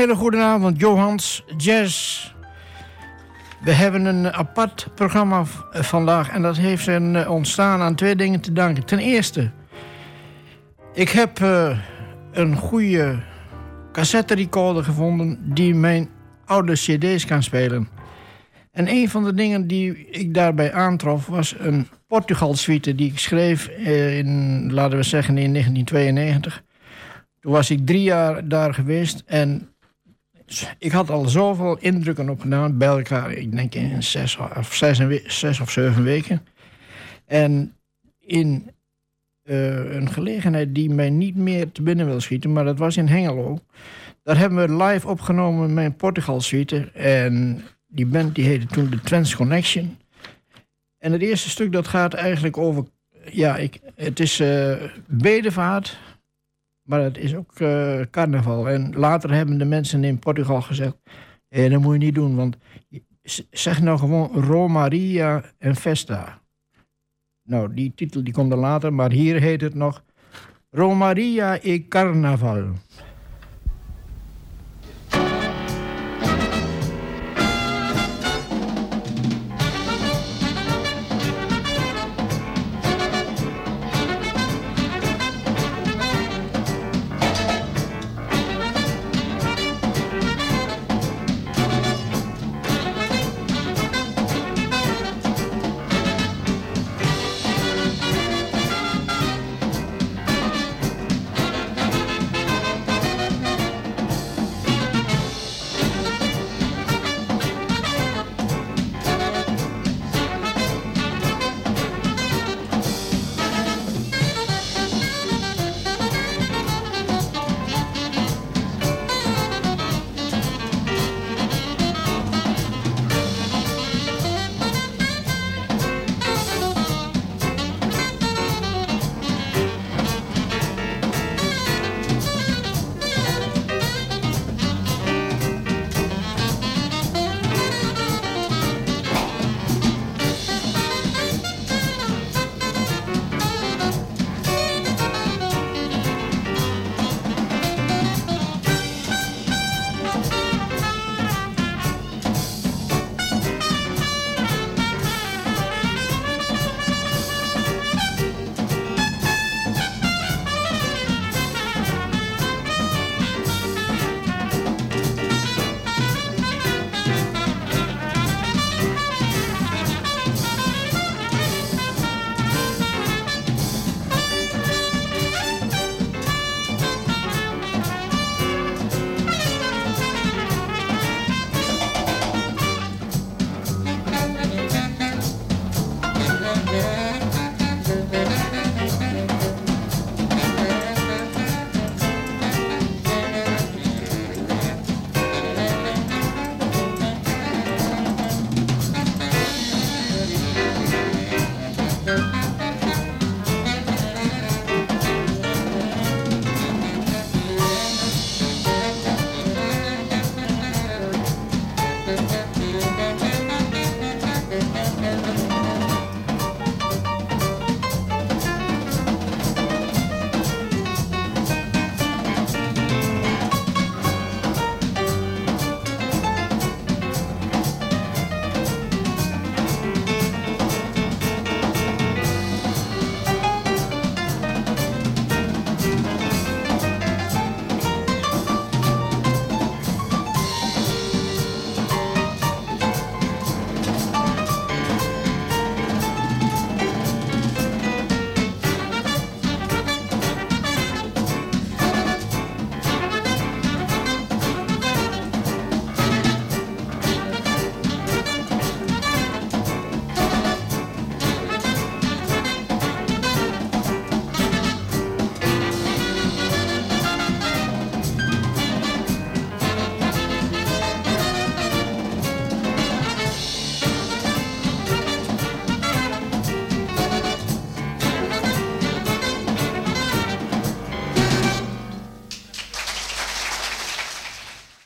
Hele goede avond, Johans Jazz. We hebben een apart programma vandaag en dat heeft zijn eh, ontstaan aan twee dingen te danken. Ten eerste, ik heb uh, een goede cassette recorder gevonden die mijn oude cd's kan spelen. En een van de dingen die ik daarbij aantrof was een Portugal suite die ik schreef in, laten we zeggen, in 1992. Toen was ik drie jaar daar geweest en ik had al zoveel indrukken opgedaan bij elkaar. Ik denk in zes of, zes, zes of zeven weken. En in uh, een gelegenheid die mij niet meer te binnen wil schieten, maar dat was in Hengelo. Daar hebben we live opgenomen met mijn Portugal suite. En die band die heette toen de Trans Connection. En het eerste stuk dat gaat eigenlijk over... Ja, ik, het is uh, bedevaart, maar het is ook uh, carnaval. En later hebben de mensen in Portugal gezegd... Eh, dat moet je niet doen, want zeg nou gewoon Romaria en Festa. Nou, die titel die komt er later, maar hier heet het nog... Romaria e Carnaval.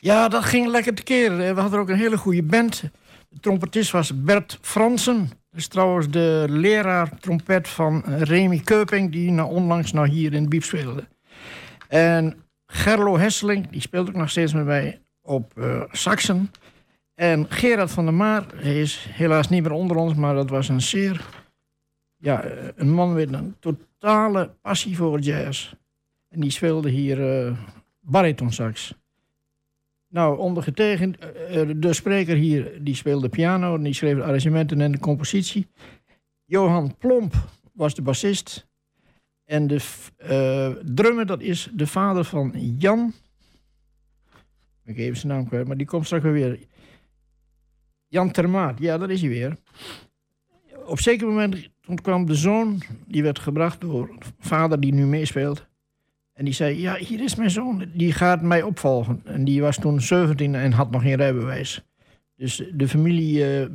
Ja, dat ging lekker te keren. We hadden ook een hele goede band. De trompetist was Bert Fransen. Dat is trouwens de leraar trompet van Remy Keuping... die onlangs nog hier in Biep speelde. En Gerlo Hesseling, die speelt ook nog steeds met mij op uh, saxen. En Gerard van der Maar, hij is helaas niet meer onder ons, maar dat was een zeer... Ja, een man met een totale passie voor jazz. En die speelde hier uh, baritonsax. Nou, ondergetekend, de spreker hier, die speelde piano... en die schreef de arrangementen en de compositie. Johan Plomp was de bassist. En de uh, drummer, dat is de vader van Jan. Ik even zijn naam kwijt, maar die komt straks weer. Jan Termaat, ja, dat is hij weer. Op zeker moment toen kwam de zoon, die werd gebracht door vader die nu meespeelt. En die zei, ja, hier is mijn zoon, die gaat mij opvolgen. En die was toen 17 en had nog geen rijbewijs. Dus de familie uh,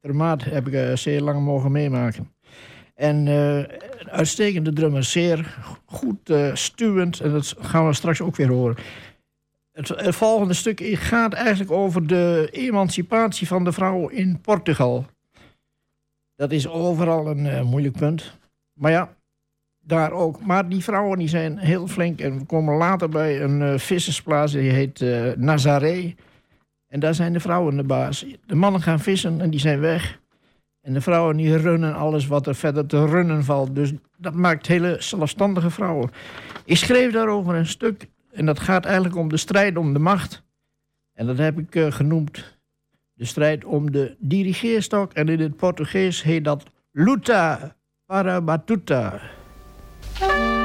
Termaat heb ik uh, zeer lang mogen meemaken. En uh, uitstekende drummer, zeer goed stuwend. En dat gaan we straks ook weer horen. Het, het, volgende stuk gaat eigenlijk over de emancipatie van de vrouw in Portugal. Dat is overal een moeilijk punt. Maar ja, daar ook. Maar die vrouwen die zijn heel flink. En we komen later bij een uh, vissersplaats, die heet uh, Nazaré. En daar zijn de vrouwen de baas. De mannen gaan vissen en die zijn weg. En de vrouwen die runnen alles wat er verder te runnen valt. Dus dat maakt hele zelfstandige vrouwen. Ik schreef daarover een stuk. En dat gaat eigenlijk om de strijd om de macht. En dat heb ik uh, genoemd. De strijd om de dirigeerstok. En in het Portugees heet dat luta para batuta. Bye.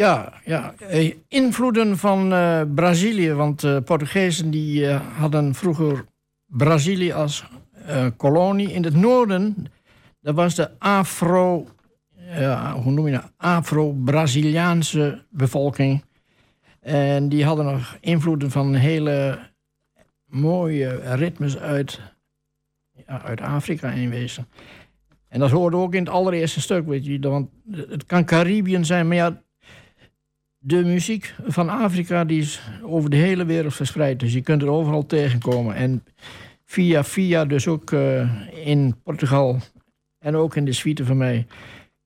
Ja, ja. Eh, invloeden van uh, Brazilië. Want de uh, Portugezen die, uh, hadden vroeger Brazilië als kolonie. In het noorden, dat was de Afro... hoe noem je dat? Afro-Braziliaanse bevolking. En die hadden nog invloeden van hele mooie ritmes uit, uit Afrika in wezen. En dat hoorde ook in het allereerste stuk, weet je. Want het kan Caribiën zijn, maar ja, de muziek van Afrika die is over de hele wereld verspreid. Dus je kunt er overal tegenkomen. En via via dus ook uh, in Portugal en ook in de suite van mij.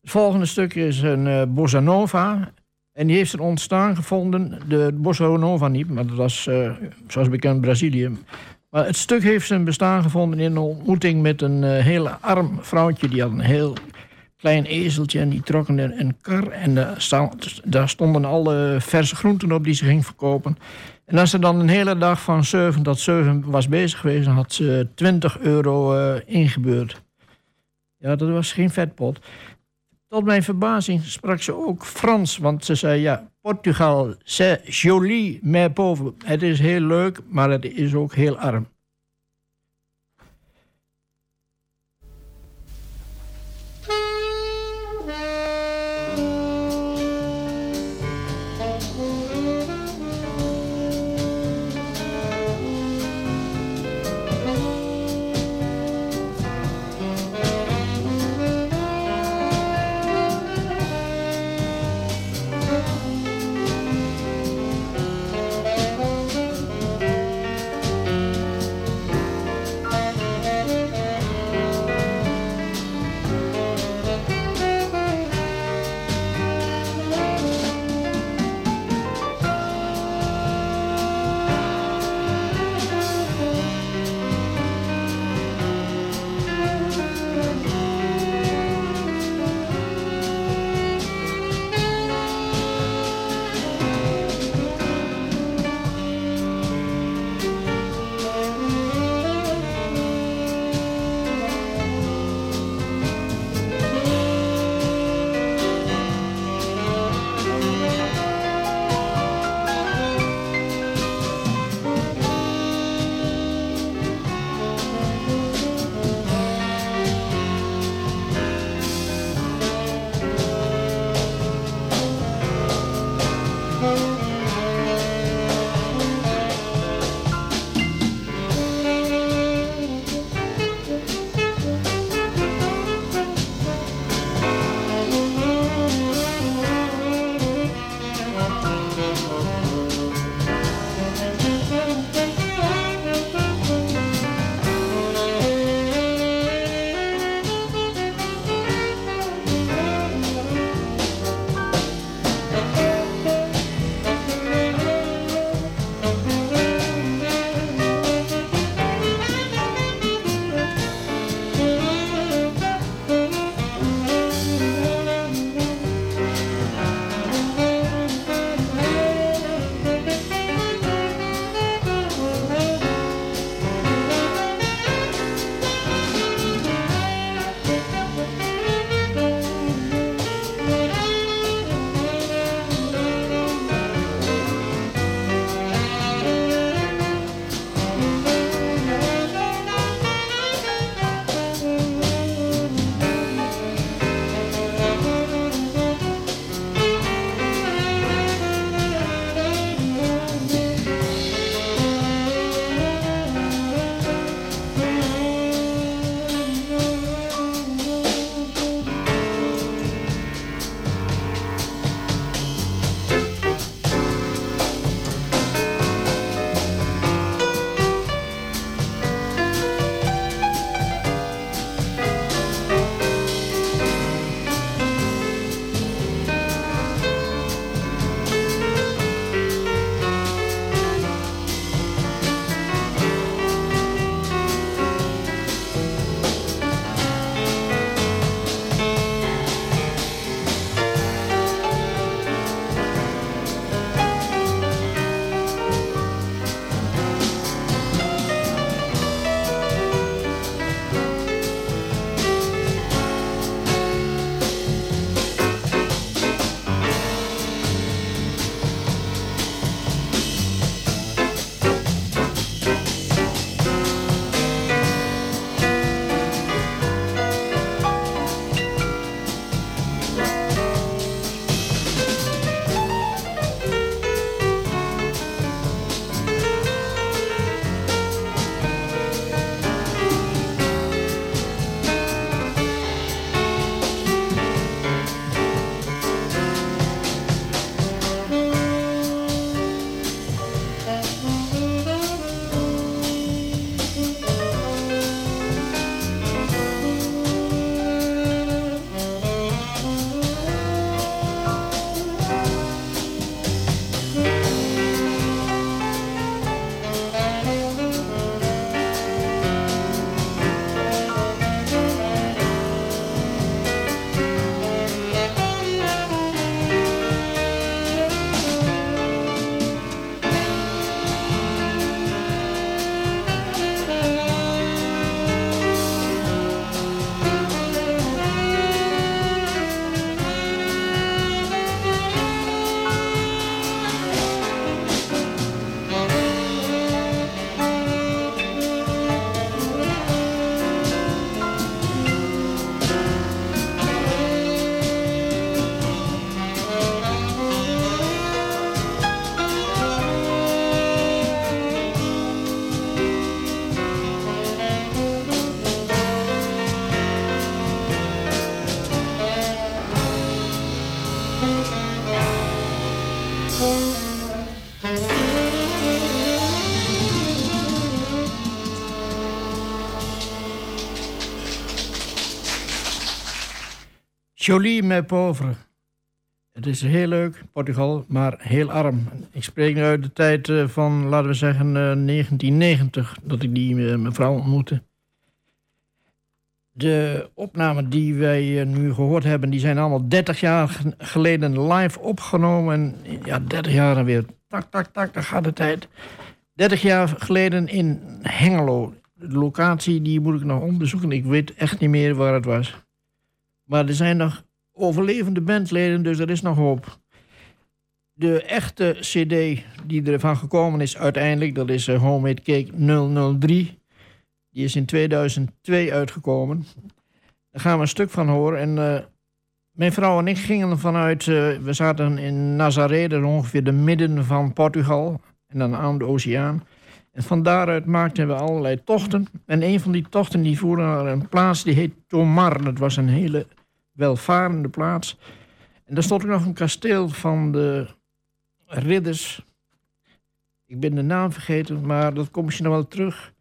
Het volgende stuk is een uh, bossa nova. En die heeft er ontstaan gevonden. De bossa nova niet, maar dat was uh, zoals bekend Brazilië. Maar het stuk heeft zijn bestaan gevonden in een ontmoeting met een heel arm vrouwtje. Die had een heel klein ezeltje en die trokken een, een kar. En daar stonden alle verse groenten op die ze ging verkopen. En als ze dan een hele dag van 7 tot 7 was bezig geweest, dan had ze 20 euro uh, ingebeurd. Ja, dat was geen vetpot. Tot mijn verbazing sprak ze ook Frans, want ze zei ja, Portugal, c'est joli, mais pauvre. Het is heel leuk, maar het is ook heel arm. Jolie met pauvre. Het is heel leuk, Portugal, maar heel arm. Ik spreek nu uit de tijd eh, van, laten we zeggen, 1990, dat ik die mevrouw ontmoette. De opnamen die wij nu gehoord hebben, die zijn allemaal 30 jaar geleden live opgenomen. En ja, 30 jaar weer. Tak, tak, tak, daar gaat de tijd. 30 jaar geleden in Hengelo. De locatie die moet ik nog onderzoeken. Ik weet echt niet meer waar het was. Maar er zijn nog overlevende bandleden, dus er is nog hoop. De echte cd die ervan gekomen is uiteindelijk, dat is uh, Homemade Cake 003. Die is in 2002 uitgekomen. Daar gaan we een stuk van horen. En uh, mijn vrouw en ik gingen vanuit... Uh, we zaten in Nazaré, dat ongeveer de midden van Portugal. En dan aan de oceaan. En van daaruit maakten we allerlei tochten. En een van die tochten die voeren naar een plaats die heet Tomar. Dat was een hele welvarende plaats. En daar stond ook nog een kasteel van de ridders. Ik ben de naam vergeten, maar dat kom je nog wel terug.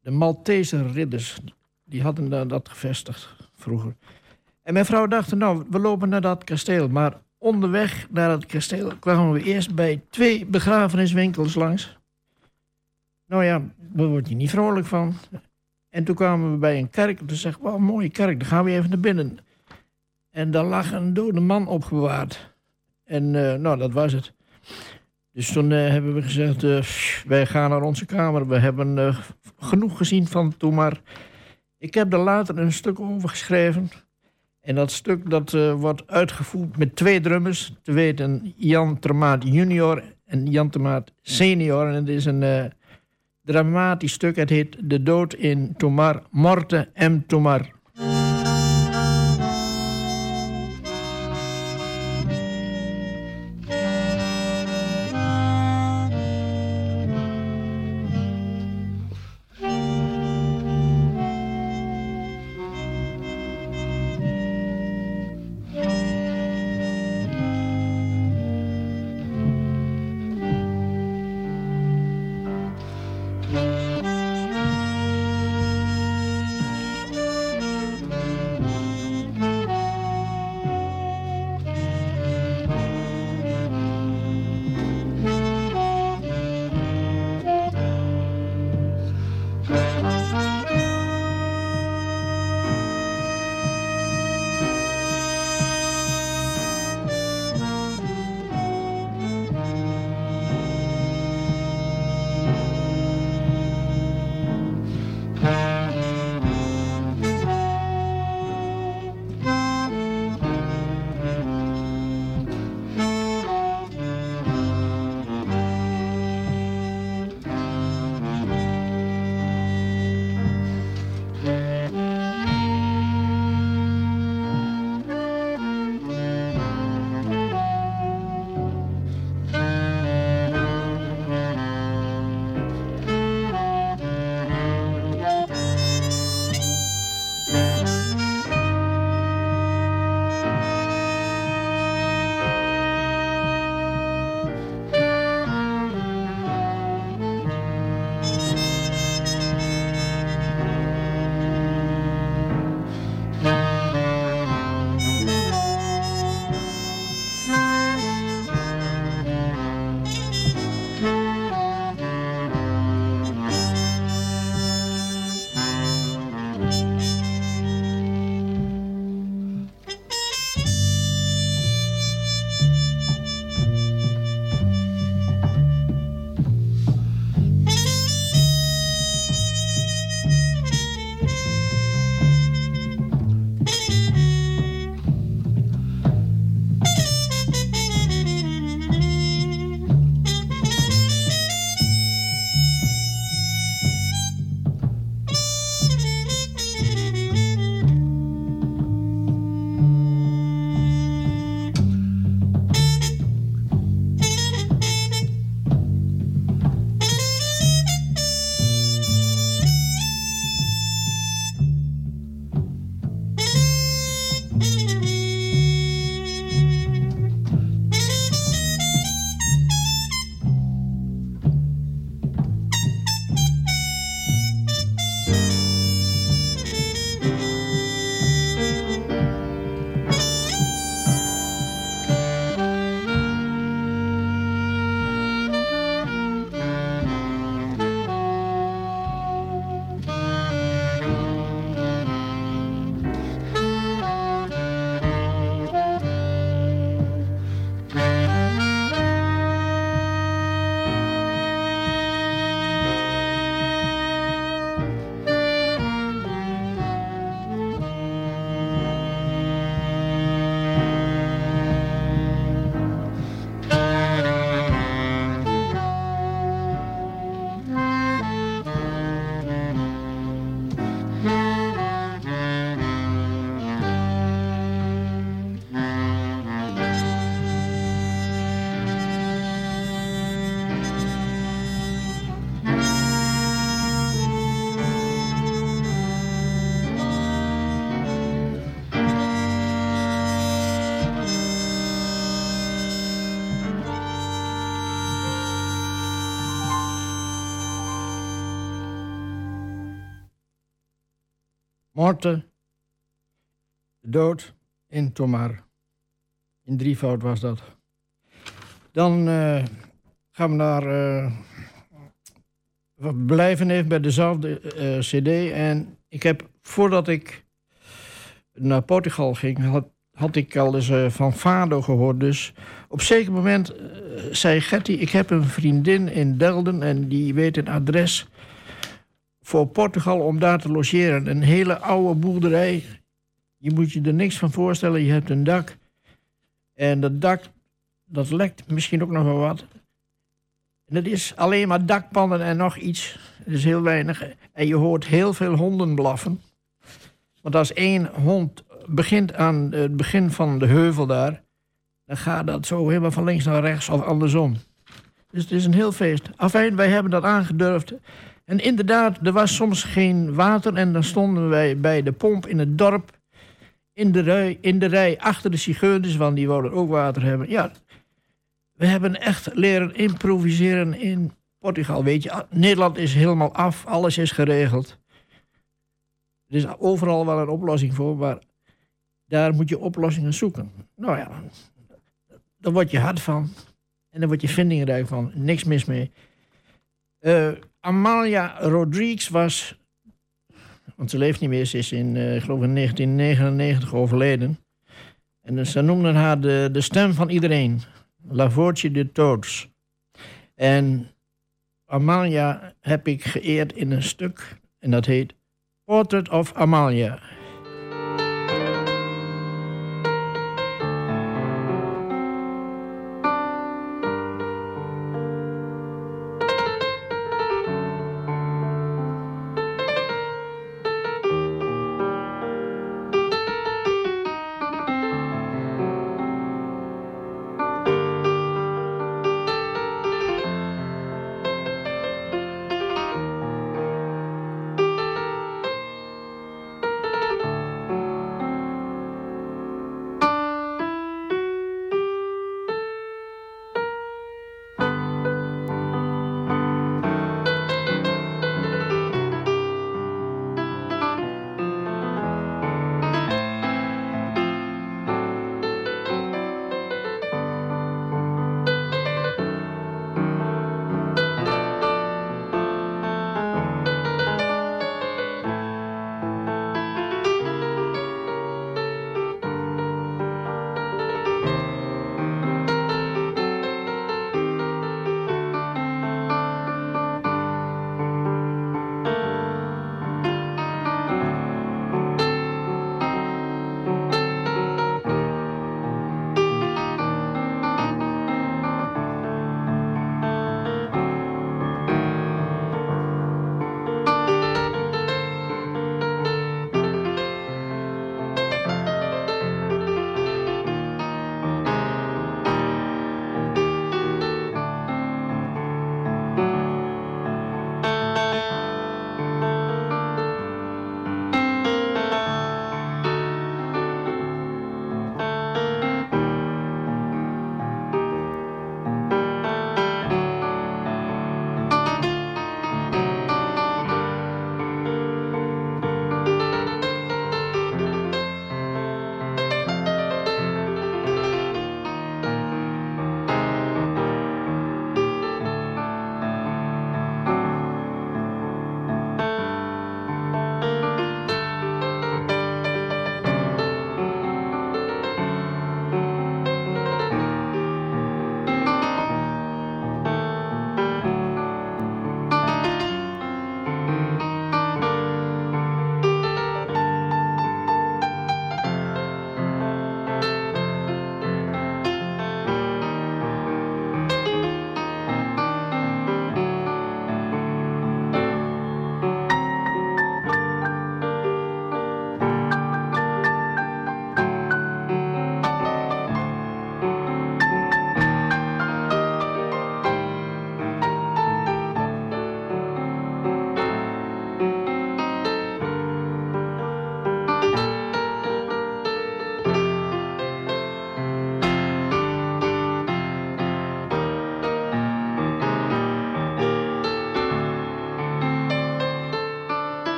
De Maltese ridders, die hadden dat gevestigd vroeger. En mijn vrouw dacht, nou, we lopen naar dat kasteel. Maar onderweg naar het kasteel kwamen we eerst bij twee begrafeniswinkels langs. Nou ja, daar word je niet vrolijk van. En toen kwamen we bij een kerk. Toen zeg ik, een mooie kerk, dan gaan we even naar binnen. En daar lag een dode man opgewaard. En uh, nou, dat was het. Dus toen uh, hebben we gezegd, uh, wij gaan naar onze kamer. We hebben genoeg gezien van toen maar. Ik heb er later een stuk over geschreven. En dat stuk dat, wordt uitgevoerd met twee drummers. Te weten Jan Termaat junior en Jan Termaat senior. En het is een dramatisch stuk. Het heet De dood in Tomar, Morte M. Tomar. Morte, dood in Tomar. In drievoud was dat. Dan uh, gaan we naar. Uh, we blijven even bij dezelfde uh, CD. En ik heb voordat ik naar Portugal ging, had, had ik al eens van Fado gehoord. Dus op een zeker moment zei Gertie: Ik heb een vriendin in Delden en die weet een adres voor Portugal om daar te logeren. Een hele oude boerderij. Je moet je er niks van voorstellen. Je hebt een dak. En dat dak, dat lekt misschien ook nog wel wat. En dat is alleen maar dakpannen en nog iets. Dat is heel weinig. En je hoort heel veel honden blaffen. Want als één hond begint aan het begin van de heuvel daar... dan gaat dat zo helemaal van links naar rechts of andersom. Dus het is een heel feest. Afijn, wij hebben dat aangedurfd. En inderdaad, er was soms geen water en dan stonden wij bij de pomp in het dorp in de rij, in de rij achter de zigeuners, want die wilden ook water hebben. Ja, we hebben echt leren improviseren in Portugal. Weet je, Nederland is helemaal af, alles is geregeld. Er is overal wel een oplossing voor, maar daar moet je oplossingen zoeken. Nou ja, daar word je hard van en daar word je vindingrijk van. Niks mis mee. Uh, Amalia Rodriguez was want ze leeft niet meer. Ze is in, uh, geloof in 1999 overleden. En ze noemden haar de, de stem van iedereen. La Voce de Todos. En Amalia heb ik geëerd in een stuk. En dat heet Portrait of Amalia.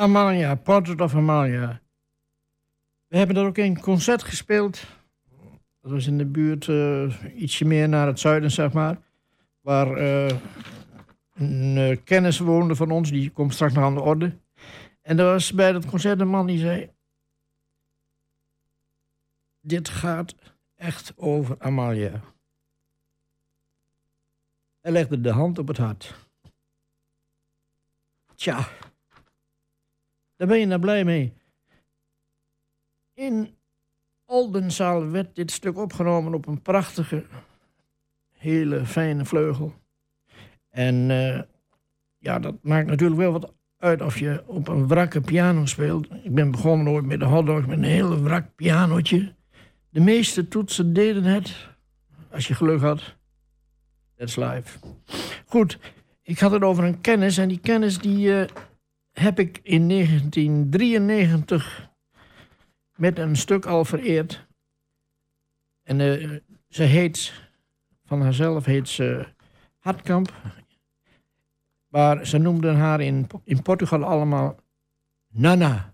Amalia, Portrait of Amalia. We hebben daar ook een concert gespeeld. Dat was in de buurt, uh, ietsje meer naar het zuiden, zeg maar. Waar uh, een uh, kennis woonde van ons, die komt straks nog aan de orde. En er was bij dat concert een man die zei... Dit gaat echt over Amalia. Hij legde de hand op het hart. Tja, daar ben je nou blij mee. In Oldenzaal werd dit stuk opgenomen op een prachtige, hele fijne vleugel. En uh, ja, dat maakt natuurlijk wel wat uit of je op een wrakke piano speelt. Ik ben begonnen ooit met de hotdog met een hele wrak pianootje. De meeste toetsen deden het, als je geluk had. That's life. Goed, ik had het over een kennis en die kennis die uh, heb ik in 1993 met een stuk al vereerd. En uh, ze heet, van haarzelf heet ze Hartkamp. Maar ze noemden haar in, in Portugal allemaal Nana.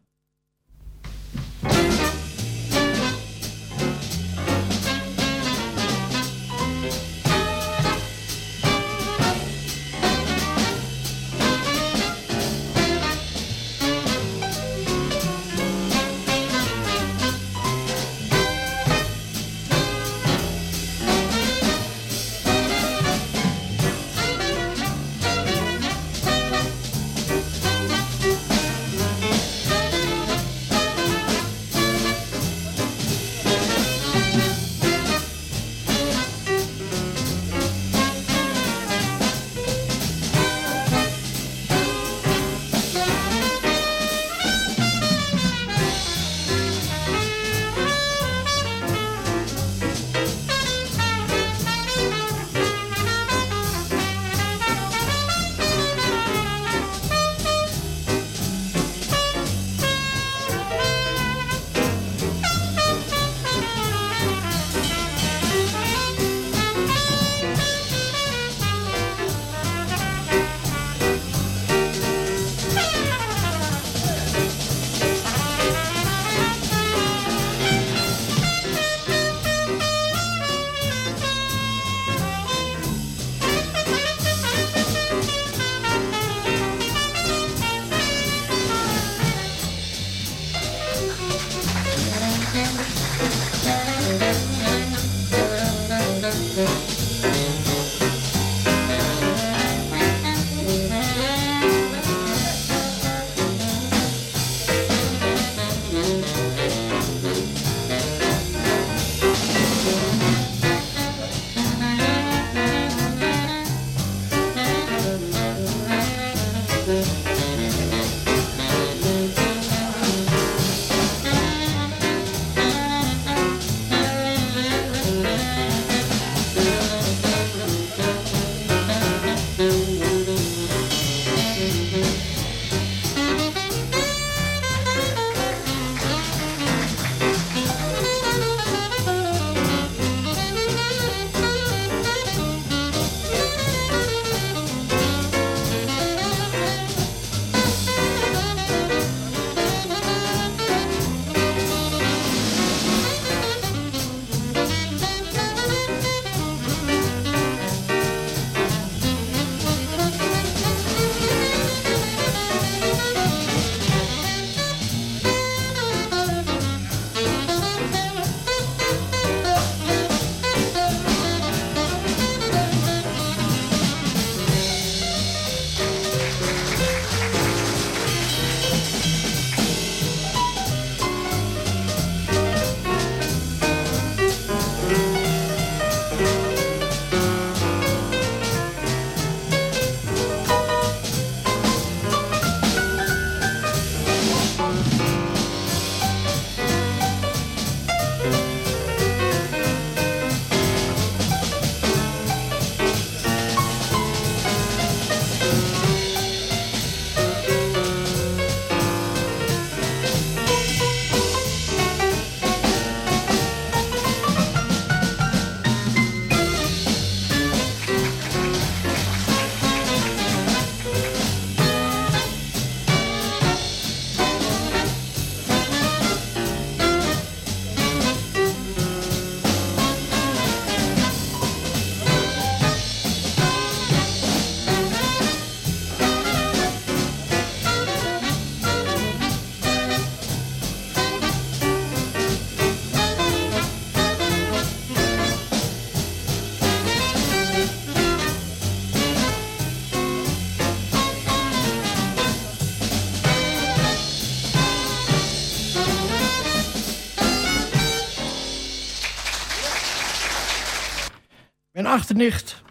Achternicht,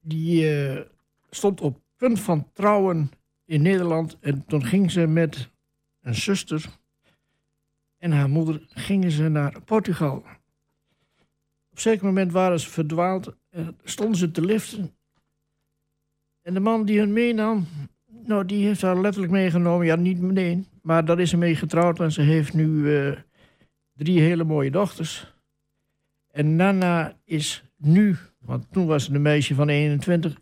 die uh, stond op punt van trouwen in Nederland. En toen ging ze met een zuster en haar moeder gingen ze naar Portugal. Op een zeker moment waren ze verdwaald. En stonden ze te liften. En de man die hun meenam, nou, die heeft haar letterlijk meegenomen. Ja, niet meteen, maar daar is ze mee getrouwd. En ze heeft nu uh, drie hele mooie dochters. En Nana is nu, want toen was ze een meisje van 21.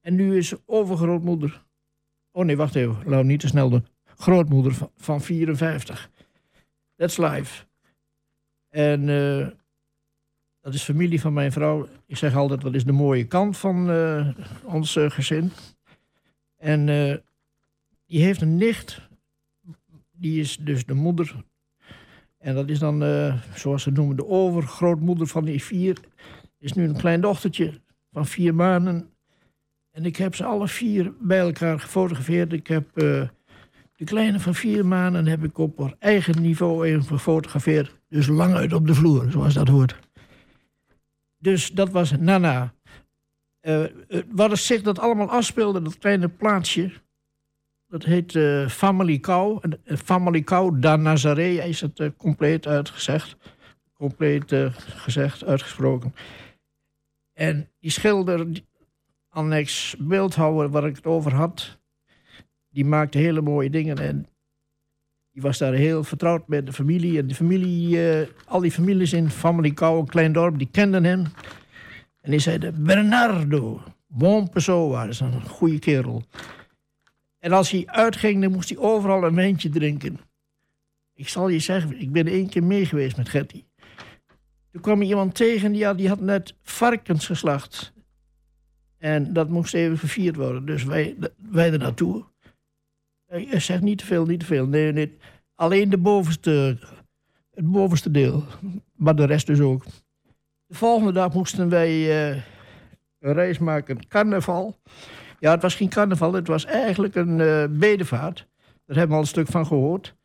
En nu is ze overgrootmoeder. Oh nee, wacht even. Laat niet te snel doen. Grootmoeder van, van 54. That's life. En uh, dat is familie van mijn vrouw. Ik zeg altijd, dat is de mooie kant van uh, ons uh, gezin. En die heeft een nicht. Die is dus de moeder. En dat is dan, zoals ze noemen, de overgrootmoeder van die vier. Is nu een klein dochtertje van vier maanden. En ik heb ze alle vier bij elkaar gefotografeerd. Ik heb de kleine van vier maanden heb ik op haar eigen niveau even gefotografeerd. Dus lang uit op de vloer, zoals dat hoort. Dus dat was Nana. Uh, wat zich dat allemaal afspeelde, dat kleine plaatsje. Dat heet uh, Family Cow. Family Cow da Nazaré is het compleet uitgezegd. Compleet gezegd, uitgesproken. En die schilder, annex beeldhouwer waar ik het over had die maakte hele mooie dingen. En die was daar heel vertrouwd met de familie. En de familie, uh, al die families in Family Cow, een klein dorp, die kenden hem. En die zeiden, Bernardo, bon pessoa, dat is een goede kerel. En als hij uitging, dan moest hij overal een wijntje drinken. Ik zal je zeggen, ik ben één keer mee geweest met Gertie. Toen kwam iemand tegen, die had, die had net varkens geslacht. En dat moest even gevierd worden. Dus wij, wij er naartoe. Eh, je zegt niet te veel, niet te veel. Nee. Alleen de bovenste, het bovenste deel. Maar de rest dus ook. De volgende dag moesten wij uh, een reis maken. Carnaval. Ja, het was geen carnaval. Het was eigenlijk een uh, bedevaart. Daar hebben we al een stuk van gehoord.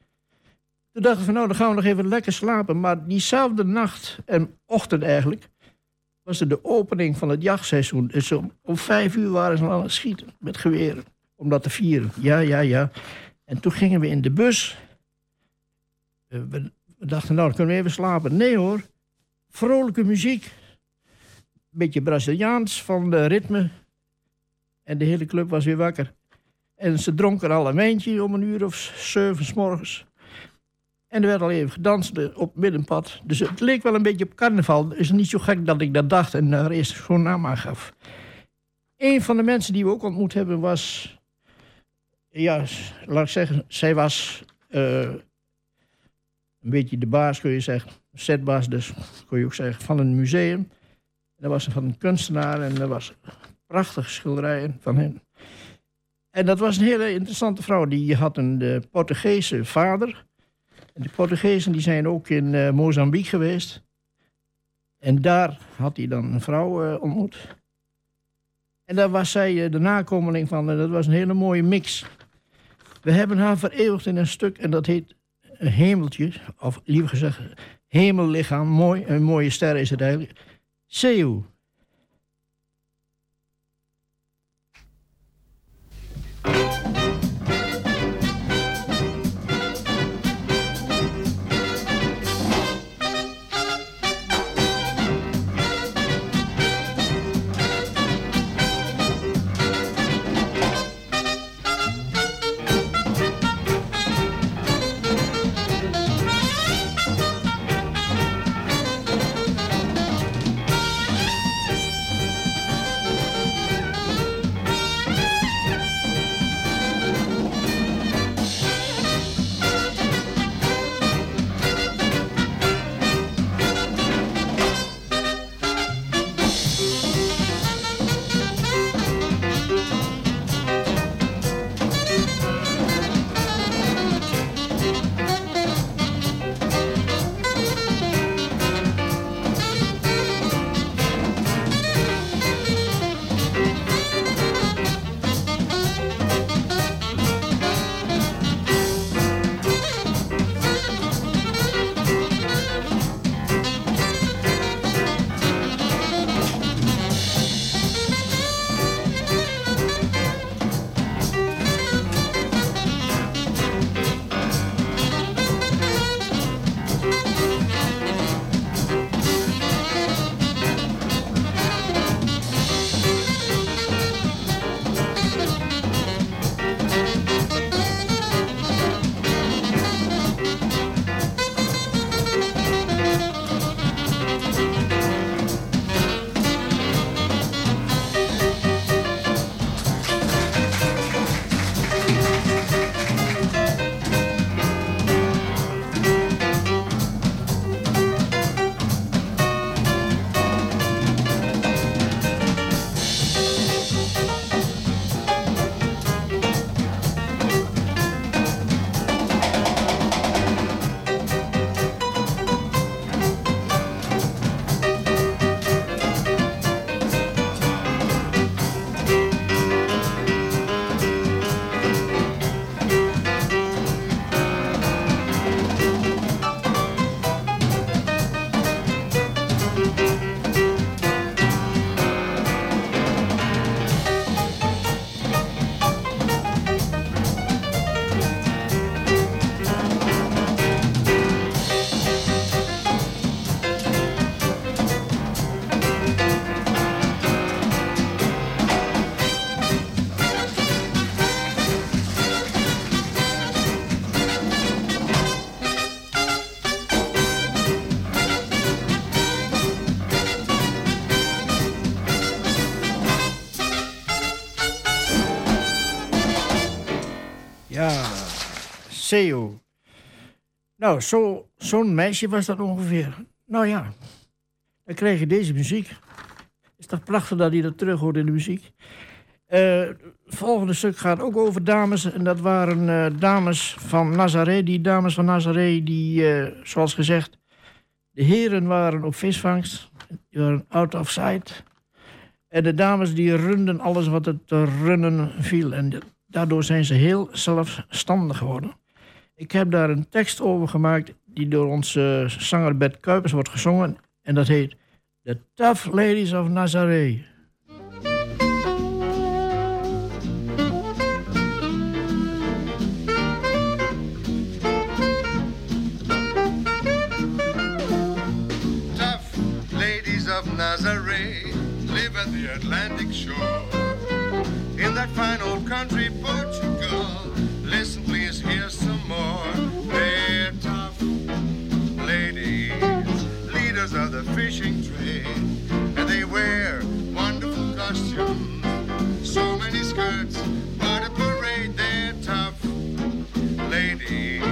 Toen dachten we van, nou, dan gaan we nog even lekker slapen. Maar diezelfde nacht en ochtend eigenlijk... was er de opening van het jachtseizoen. Dus om, om vijf uur waren ze al aan het schieten met geweren om dat te vieren. Ja, ja, ja. En toen gingen we in de bus. Eh, we, dachten, nou, dan kunnen we even slapen. Nee hoor, vrolijke muziek. Beetje Braziliaans van de ritme. En de hele club was weer wakker. En ze dronken al een wijntje om een uur of zeven s morgens. En er werd al even gedanst op middenpad. Dus het leek wel een beetje op carnaval. Het is niet zo gek dat ik dat dacht en daar eerst zo'n naam aan gaf. Een van de mensen die we ook ontmoet hebben was ja, laat ik zeggen, zij was uh, een beetje de baas, kun je zeggen. Zetbaas dus, kun je ook zeggen, van een museum. Dat was van een kunstenaar en dat was prachtige schilderijen van hem. En dat was een hele interessante vrouw. Die had een uh, Portugese vader. De Portugezen die zijn ook in uh, Mozambique geweest. En daar had hij dan een vrouw uh, ontmoet. En daar was zij de nakomeling van. En dat was een hele mooie mix. We hebben haar vereeuwigd in een stuk en dat heet hemeltje, of liever gezegd hemellichaam. Mooi, een mooie ster is het eigenlijk. Seu. Nou, zo- zo'n meisje was dat ongeveer. Nou ja, dan krijg je deze muziek. Is toch prachtig dat hij dat terug hoort in de muziek. Eh, het volgende stuk gaat ook over dames. En dat waren eh, dames van Nazaré. Die dames van Nazaré, die, eh, zoals gezegd... De heren waren op visvangst. Die waren out of sight. En de dames die runden alles wat het runnen viel. En daardoor zijn ze heel zelfstandig geworden. Ik heb daar een tekst over gemaakt... die door onze zanger Bert Kuipers wordt gezongen. En dat heet... The Tough Ladies of Nazaré. Tough ladies of Nazaré live at the Atlantic shore. In that fine old country, Portugal. Listen, please, some more. They're tough ladies, leaders of the fishing trade. And they wear wonderful costumes, so many skirts, what a parade. They're tough ladies,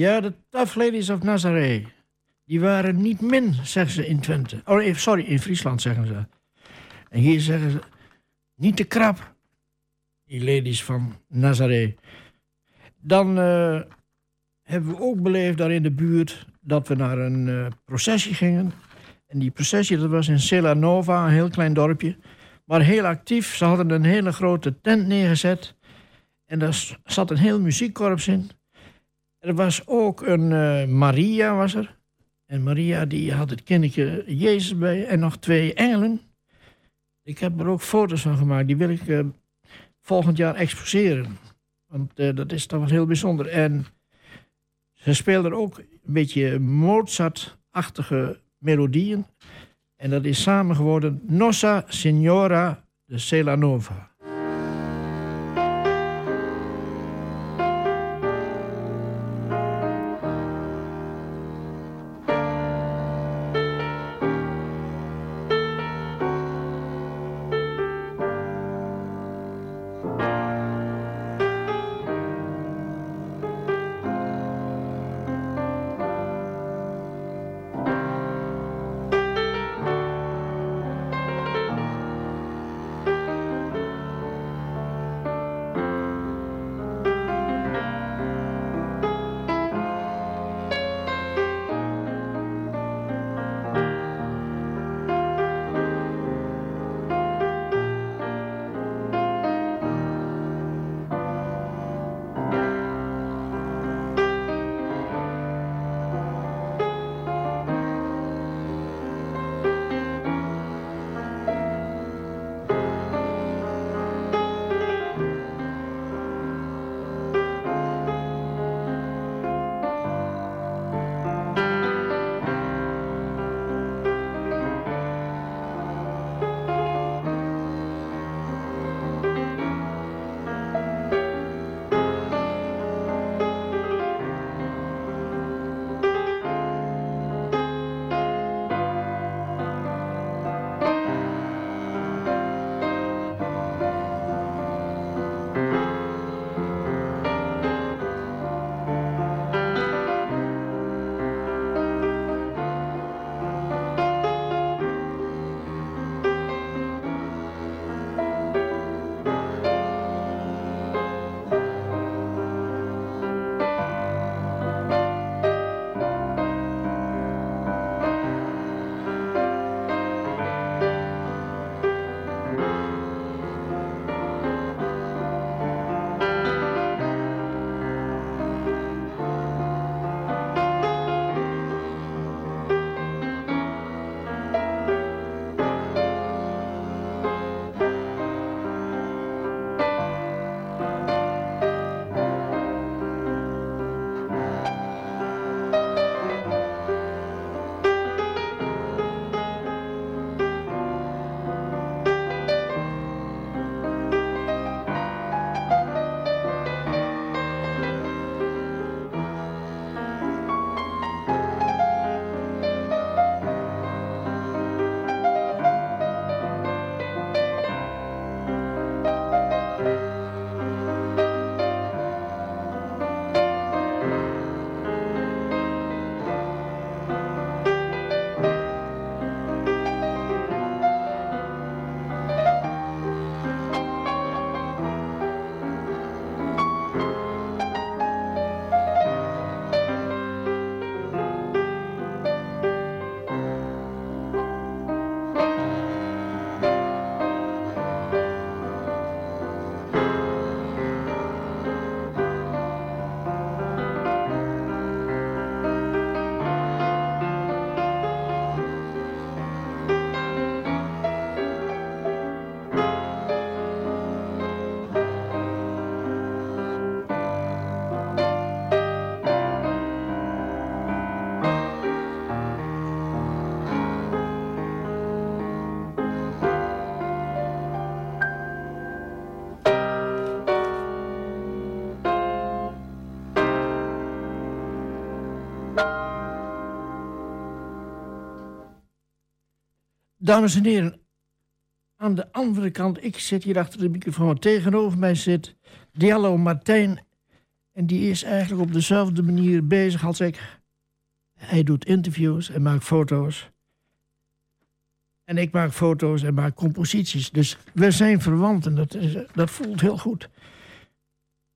Ja, de Tough Ladies of Nazaré. Die waren niet min, zeggen ze in Twente. Oh, sorry, in Friesland zeggen ze. En hier zeggen ze, niet te krap. Die ladies van Nazaré. Dan eh, hebben we ook beleefd daar in de buurt dat we naar een eh, processie gingen. En die processie, dat was in Sela Nova, een heel klein dorpje. Maar heel actief. Ze hadden een hele grote tent neergezet. En daar zat een heel muziekkorps in. Er was ook een eh, Maria, was er. En Maria die had het kindertje Jezus bij en nog twee engelen. Ik heb er ook foto's van gemaakt. Die wil ik eh, volgend jaar exposeren. Want eh, dat is toch wel heel bijzonder. En ze speelden ook een beetje Mozart-achtige melodieën. En dat is samen geworden Nossa Signora de Celanova. Dames en heren, aan de andere kant, ik zit hier achter de microfoon, tegenover mij zit Diallo Martijn. En die is eigenlijk op dezelfde manier bezig als ik. Hij doet interviews en maakt foto's. En ik maak foto's en maak composities. Dus we zijn verwanten, dat, dat voelt heel goed.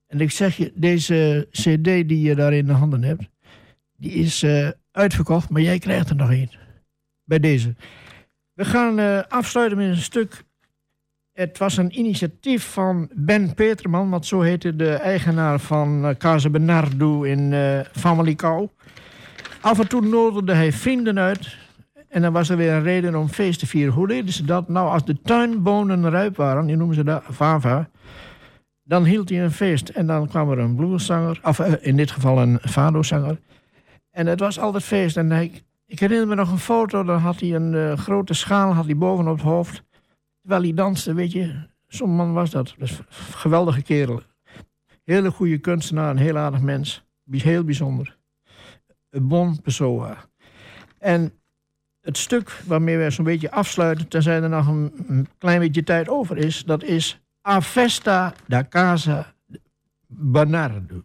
En ik zeg je, deze cd die je daar in de handen hebt... die is uh, uitverkocht, maar jij krijgt er nog één. Bij deze. We gaan uh, afsluiten met een stuk. Het was een initiatief van Ben Peterman, want zo heette de eigenaar van uh, Casa Bernardo in uh, Famalicão. Af en toe nodigde hij vrienden uit. En dan was er weer een reden om feest te vieren. Hoe deden ze dat? Nou, als de tuinbonen rijp waren, die noemen ze dat Vava. Dan hield hij een feest. En dan kwam er een blueszanger, of in dit geval een fado-zanger. En het was altijd feest. En hij ik herinner me nog een foto, dan had hij een uh, grote schaal had hij boven op het hoofd. Terwijl hij danste, weet je. Zo'n man was dat. Dus geweldige kerel. Hele goede kunstenaar, een heel aardig mens. Heel bijzonder. Een bon persoon. En het stuk waarmee wij zo'n beetje afsluiten, tenzij er nog een, een, klein beetje tijd over is, dat is A Festa da Casa Bernardo.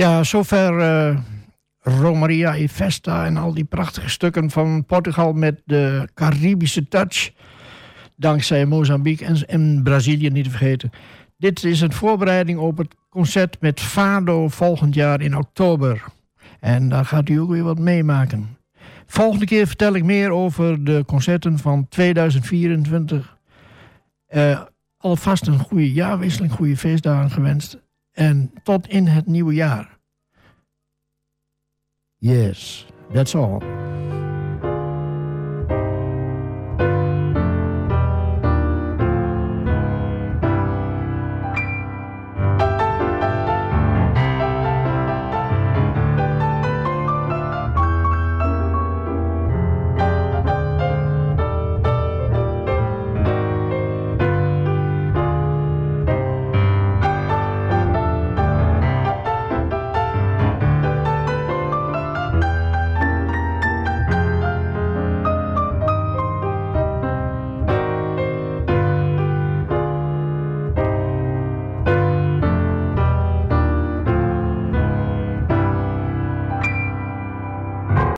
Ja, zover uh, Romaria e Festa en al die prachtige stukken van Portugal met de Caribische touch. Dankzij Mozambique en, Brazilië niet te vergeten. Dit is een voorbereiding op het concert met Fado volgend jaar in oktober. En daar gaat u ook weer wat meemaken. Volgende keer vertel ik meer over de concerten van 2024. Uh, alvast een goede jaarwisseling, goede feestdagen gewenst. En tot in het nieuwe jaar. Yes, that's all.